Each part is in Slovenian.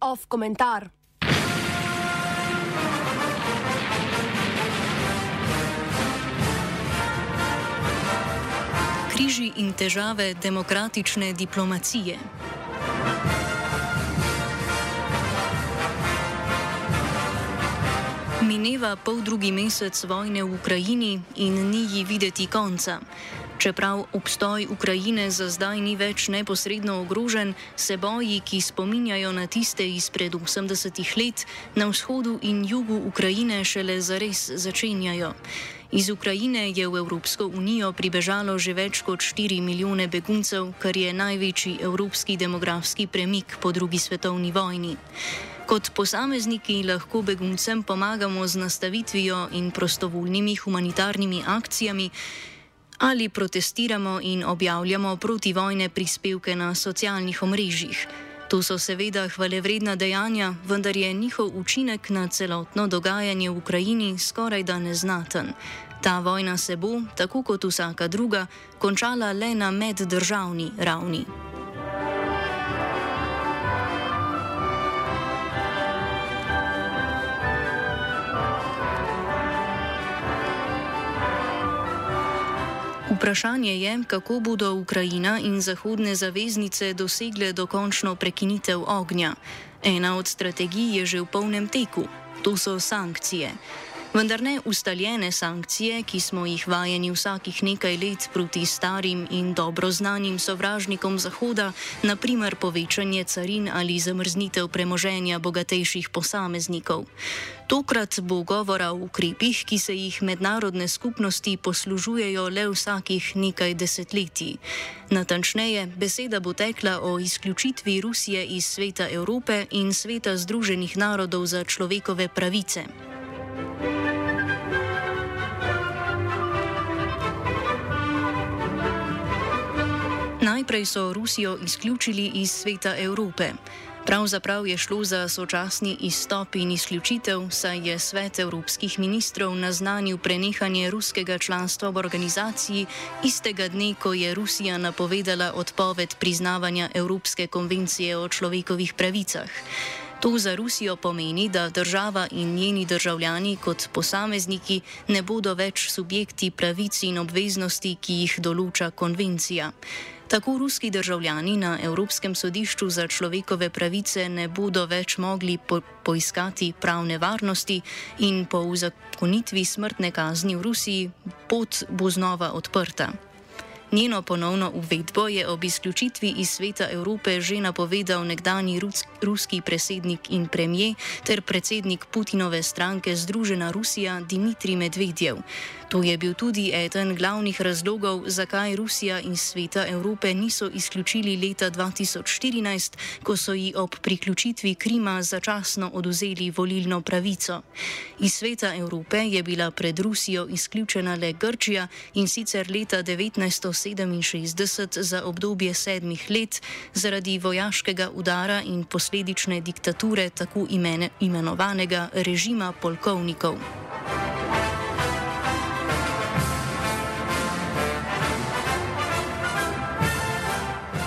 Off komentar. Križi in težave demokratične diplomacije. Mineva pol drugi mesec vojne v Ukrajini in ni ji videti konca. Čeprav obstoj Ukrajine za zdaj ni več neposredno ogrožen, se boji, ki spominjajo na tiste izpred 80-ih let, na vzhodu in jugu Ukrajine šele zares začenjajo. Iz Ukrajine je v Evropsko unijo pribežalo že več kot 4 milijone beguncev, kar je največji evropski demografski premik po drugi svetovni vojni. Kot posamezniki lahko beguncem pomagamo z nastavitvijo in prostovoljnimi humanitarnimi akcijami ali protestiramo in objavljamo protivojne prispevke na socialnih omrežjih. To so seveda hvalevredna dejanja, vendar je njihov učinek na celotno dogajanje v Ukrajini skoraj da neznaten. Ta vojna se bo, tako kot vsaka druga, končala le na meddržavni ravni. Vprašanje je, kako bodo Ukrajina in zahodne zaveznice dosegle dokončno prekinitev ognja. Ena od strategij je že v polnem teku, to so sankcije vendar ne ustaljene sankcije, ki smo jih vajeni vsakih nekaj let proti starim in dobro znanim sovražnikom Zahoda, naprimer povečanje carin ali zamrznitev premoženja bogatejših posameznikov. Tokrat bo govora o ukrepih, ki se jih mednarodne skupnosti poslužujejo le vsakih nekaj desetletij. Natančneje, beseda bo tekla o izključitvi Rusije iz sveta Evrope in sveta Združenih narodov za človekove pravice. Najprej so Rusijo izključili iz sveta Evrope. Pravzaprav je šlo za sočasni izstop in izključitev, saj je svet evropskih ministrov naznanil prenehanje ruskega članstva v organizaciji istega dne, ko je Rusija napovedala odpoved priznavanja Evropske konvencije o človekovih pravicah. To za Rusijo pomeni, da država in njeni državljani kot posamezniki ne bodo več subjekti pravic in obveznosti, ki jih določa konvencija. Tako ruski državljani na Evropskem sodišču za človekove pravice ne bodo več mogli po poiskati pravne varnosti in po uzakonitvi smrtne kazni v Rusiji pot bo znova odprta. Njeno ponovno uvedbo je ob izključitvi iz sveta Evrope že napovedal nekdani ruski predsednik in premijer ter predsednik Putinove stranke Združena Rusija Dimitrij Medvedjev. To je bil tudi eden glavnih razlogov, zakaj Rusija in sveta Evrope niso izključili leta 2014, ko so ji ob priključitvi Krima začasno oduzeli volilno pravico. Iz sveta Evrope je bila pred Rusijo izključena le Grčija in sicer leta 1967 za obdobje sedmih let zaradi vojaškega udara in posledične diktature tako imenovanega režima polkovnikov.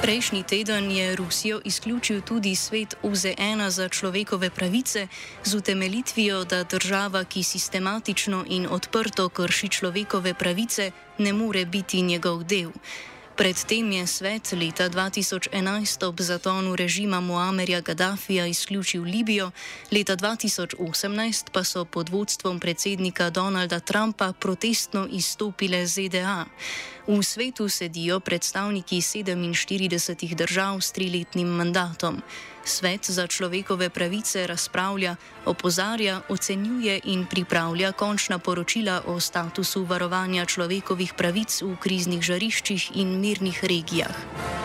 Prejšnji teden je Rusijo izključil tudi svet OZN za človekove pravice z utemelitvijo, da država, ki sistematično in odprto krši človekove pravice, ne more biti njegov del. Predtem je svet leta 2011 ob zatonu režima Muamerja Gaddafija izključil Libijo, leta 2018 pa so pod vodstvom predsednika Donalda Trumpa protestno izstopile ZDA. V svetu sedijo predstavniki 47 držav s triletnim mandatom. Svet za človekove pravice razpravlja, opozarja, ocenjuje in pripravlja končna poročila o statusu varovanja človekovih pravic v kriznih žariščih in mirnih regijah.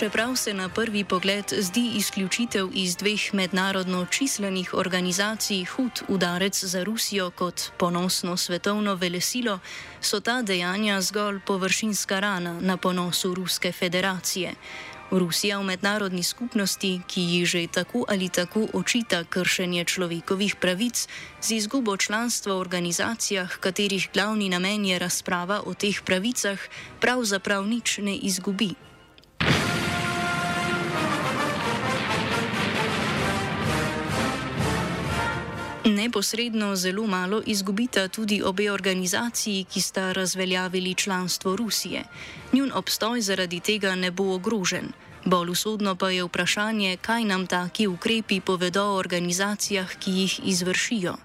Čeprav se na prvi pogled zdi izključitev iz dveh mednarodno čislenih organizacij hud udarec za Rusijo kot ponosno svetovno velesilo, so ta dejanja zgolj površinska rana na ponosu Ruske federacije. Rusija v mednarodni skupnosti, ki ji že tako ali tako očita kršenje človekovih pravic, z izgubo članstva v organizacijah, katerih glavni namen je razprava o teh pravicah, pravzaprav nič ne izgubi. Neposredno zelo malo izgubita tudi obe organizaciji, ki sta razveljavili članstvo Rusije. Njun obstoj zaradi tega ne bo ogrožen. Bolj usodno pa je vprašanje, kaj nam taki ukrepi povedo o organizacijah, ki jih izvršijo.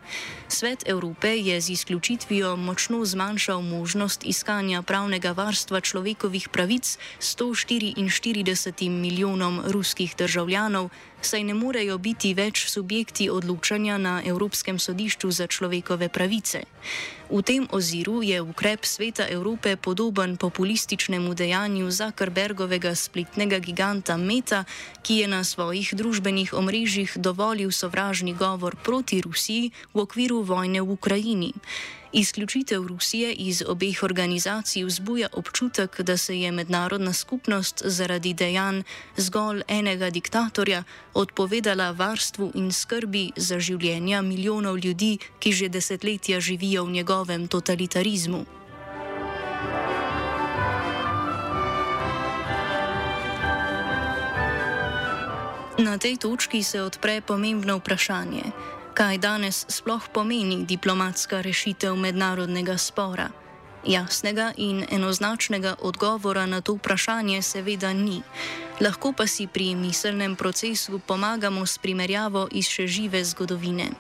Svet Evrope je z izključitvijo močno zmanjšal možnost iskanja pravnega varstva človekovih pravic 144 milijonom ruskih državljanov, saj ne morejo biti več subjekti odločanja na Evropskem sodišču za človekove pravice. V tem oziru je ukrep Sveta Evrope podoben populističnemu dejanju Zuckerbergovega spletnega giganta Meta, ki je na svojih družbenih omrežjih dovolil sovražni govor proti Rusiji v okviru vojne v Ukrajini. Izključitev Rusije iz obeh organizacij vzbuja občutek, da se je mednarodna skupnost zaradi dejanj zgolj enega diktatorja odpovedala varstvu in skrbi za življenja milijonov ljudi, ki že desetletja živijo v njegovem totalitarizmu. Na tej točki se odpre pomembno vprašanje kaj danes sploh pomeni diplomatska rešitev mednarodnega spora. Jasnega in enoznačnega odgovora na to vprašanje seveda ni. Lahko pa si pri miselnem procesu pomagamo s primerjavo iz še žive zgodovine.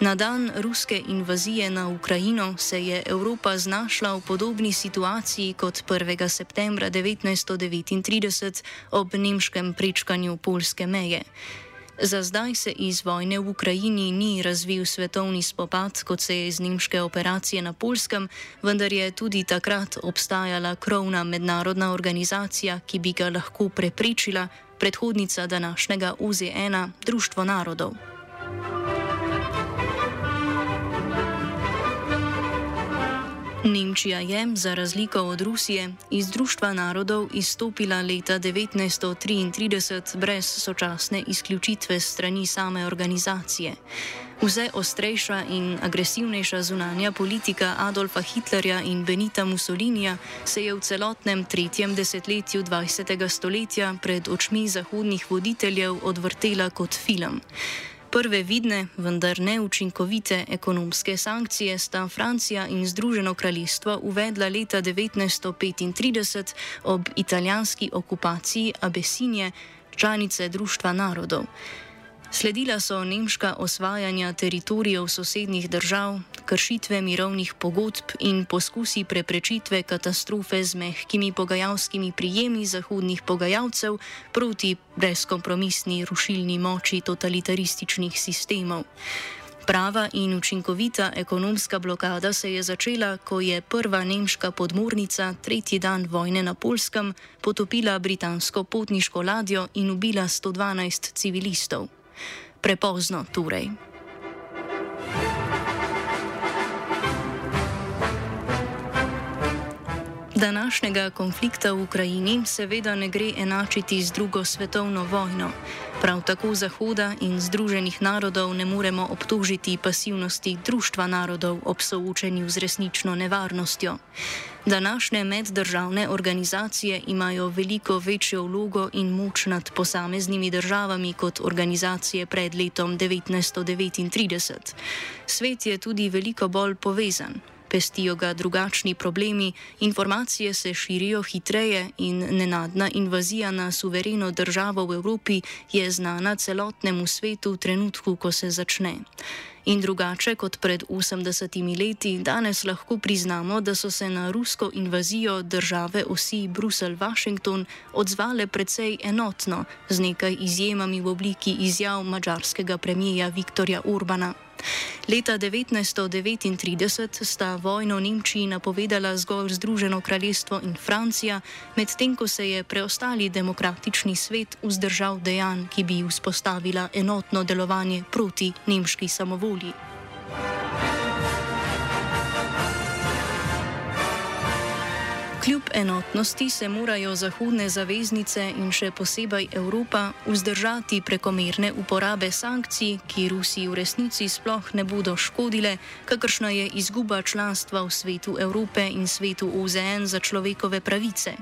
Na dan ruske invazije na Ukrajino se je Evropa znašla v podobni situaciji kot 1. septembra 1939 ob nemškem prečkanju polske meje. Za zdaj se iz vojne v Ukrajini ni razvil svetovni spopad, kot se je iz nemške operacije na Polskem, vendar je tudi takrat obstajala krovna mednarodna organizacija, ki bi ga lahko preprečila, predhodnica današnjega UZ1, Društvo narodov. Nemčija je, za razliko od Rusije, iz Društva narodov izstopila leta 1933 brez sočasne izključitve strani same organizacije. Vse ostrejša in agresivnejša zunanja politika Adolfa Hitlerja in Benita Mussolinija se je v celotnem tretjem desetletju 20. stoletja pred očmi zahodnih voditeljev odvrtela kot film. Prve vidne, vendar neučinkovite ekonomske sankcije sta Francija in Združeno kraljestvo uvedla leta 1935 ob italijanski okupaciji Abesinije, članice Društva narodov. Sledila so nemška osvajanja teritorijev sosednjih držav, kršitve mirovnih pogodb in poskusi preprečitve katastrofe z mehkimi pogajalskimi prijemi zahodnih pogajalcev proti brezkompromisni rušilni moči totalitarističnih sistemov. Prava in učinkovita ekonomska blokada se je začela, ko je prva nemška podmornica tretji dan vojne na Polskem potopila britansko potniško ladjo in ubila 112 civilistov. Prepozno torej. Današnjega konflikta v Ukrajini seveda ne gre enačiti z drugo svetovno vojno. Prav tako Zahoda in Združenih narodov ne moremo obtožiti pasivnosti Društva narodov ob soočenju z resnično nevarnostjo. Današnje meddržavne organizacije imajo veliko večjo vlogo in moč nad posameznimi državami kot organizacije pred letom 1939. Svet je tudi veliko bolj povezan pestijo ga drugačni problemi, informacije se širijo hitreje in nenadna invazija na suvereno državo v Evropi je znana celotnemu svetu v trenutku, ko se začne. In drugače kot pred 80 leti, danes lahko priznamo, da so se na rusko invazijo države osi Bruselj-Washington odzvale precej enotno, z nekaj izjemami v obliki izjav mačarskega premijeja Viktorja Urbana. Leta 1939 sta vojno Nemčiji napovedala zgolj Združeno kraljestvo in Francija, medtem ko se je preostali demokratični svet vzdržal dejanj, ki bi vzpostavila enotno delovanje proti nemški samovolji. Kljub enotnosti se morajo zahodne zaveznice in še posebej Evropa vzdržati prekomerne uporabe sankcij, ki Rusiji v resnici sploh ne bodo škodile, kakršna je izguba članstva v svetu Evrope in svetu OZN za človekove pravice.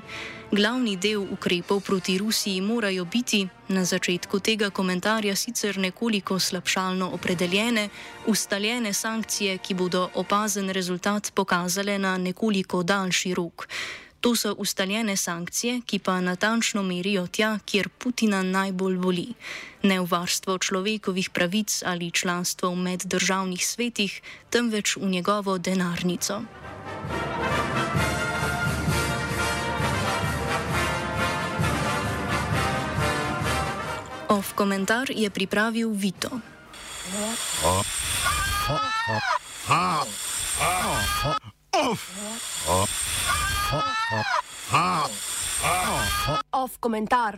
Glavni del ukrepov proti Rusiji morajo biti, na začetku tega komentarja sicer nekoliko slabšalno opredeljene, ustaljene sankcije, ki bodo opazen rezultat pokazale na nekoliko daljši rok. To so ustaljene sankcije, ki pa natančno merijo tja, kjer Putina najbolj boli. Ne v varstvo človekovih pravic ali članstvo v meddržavnih svetih, temveč v njegovo denarnico. Ov komentar je pripravil Vito. Off komentar.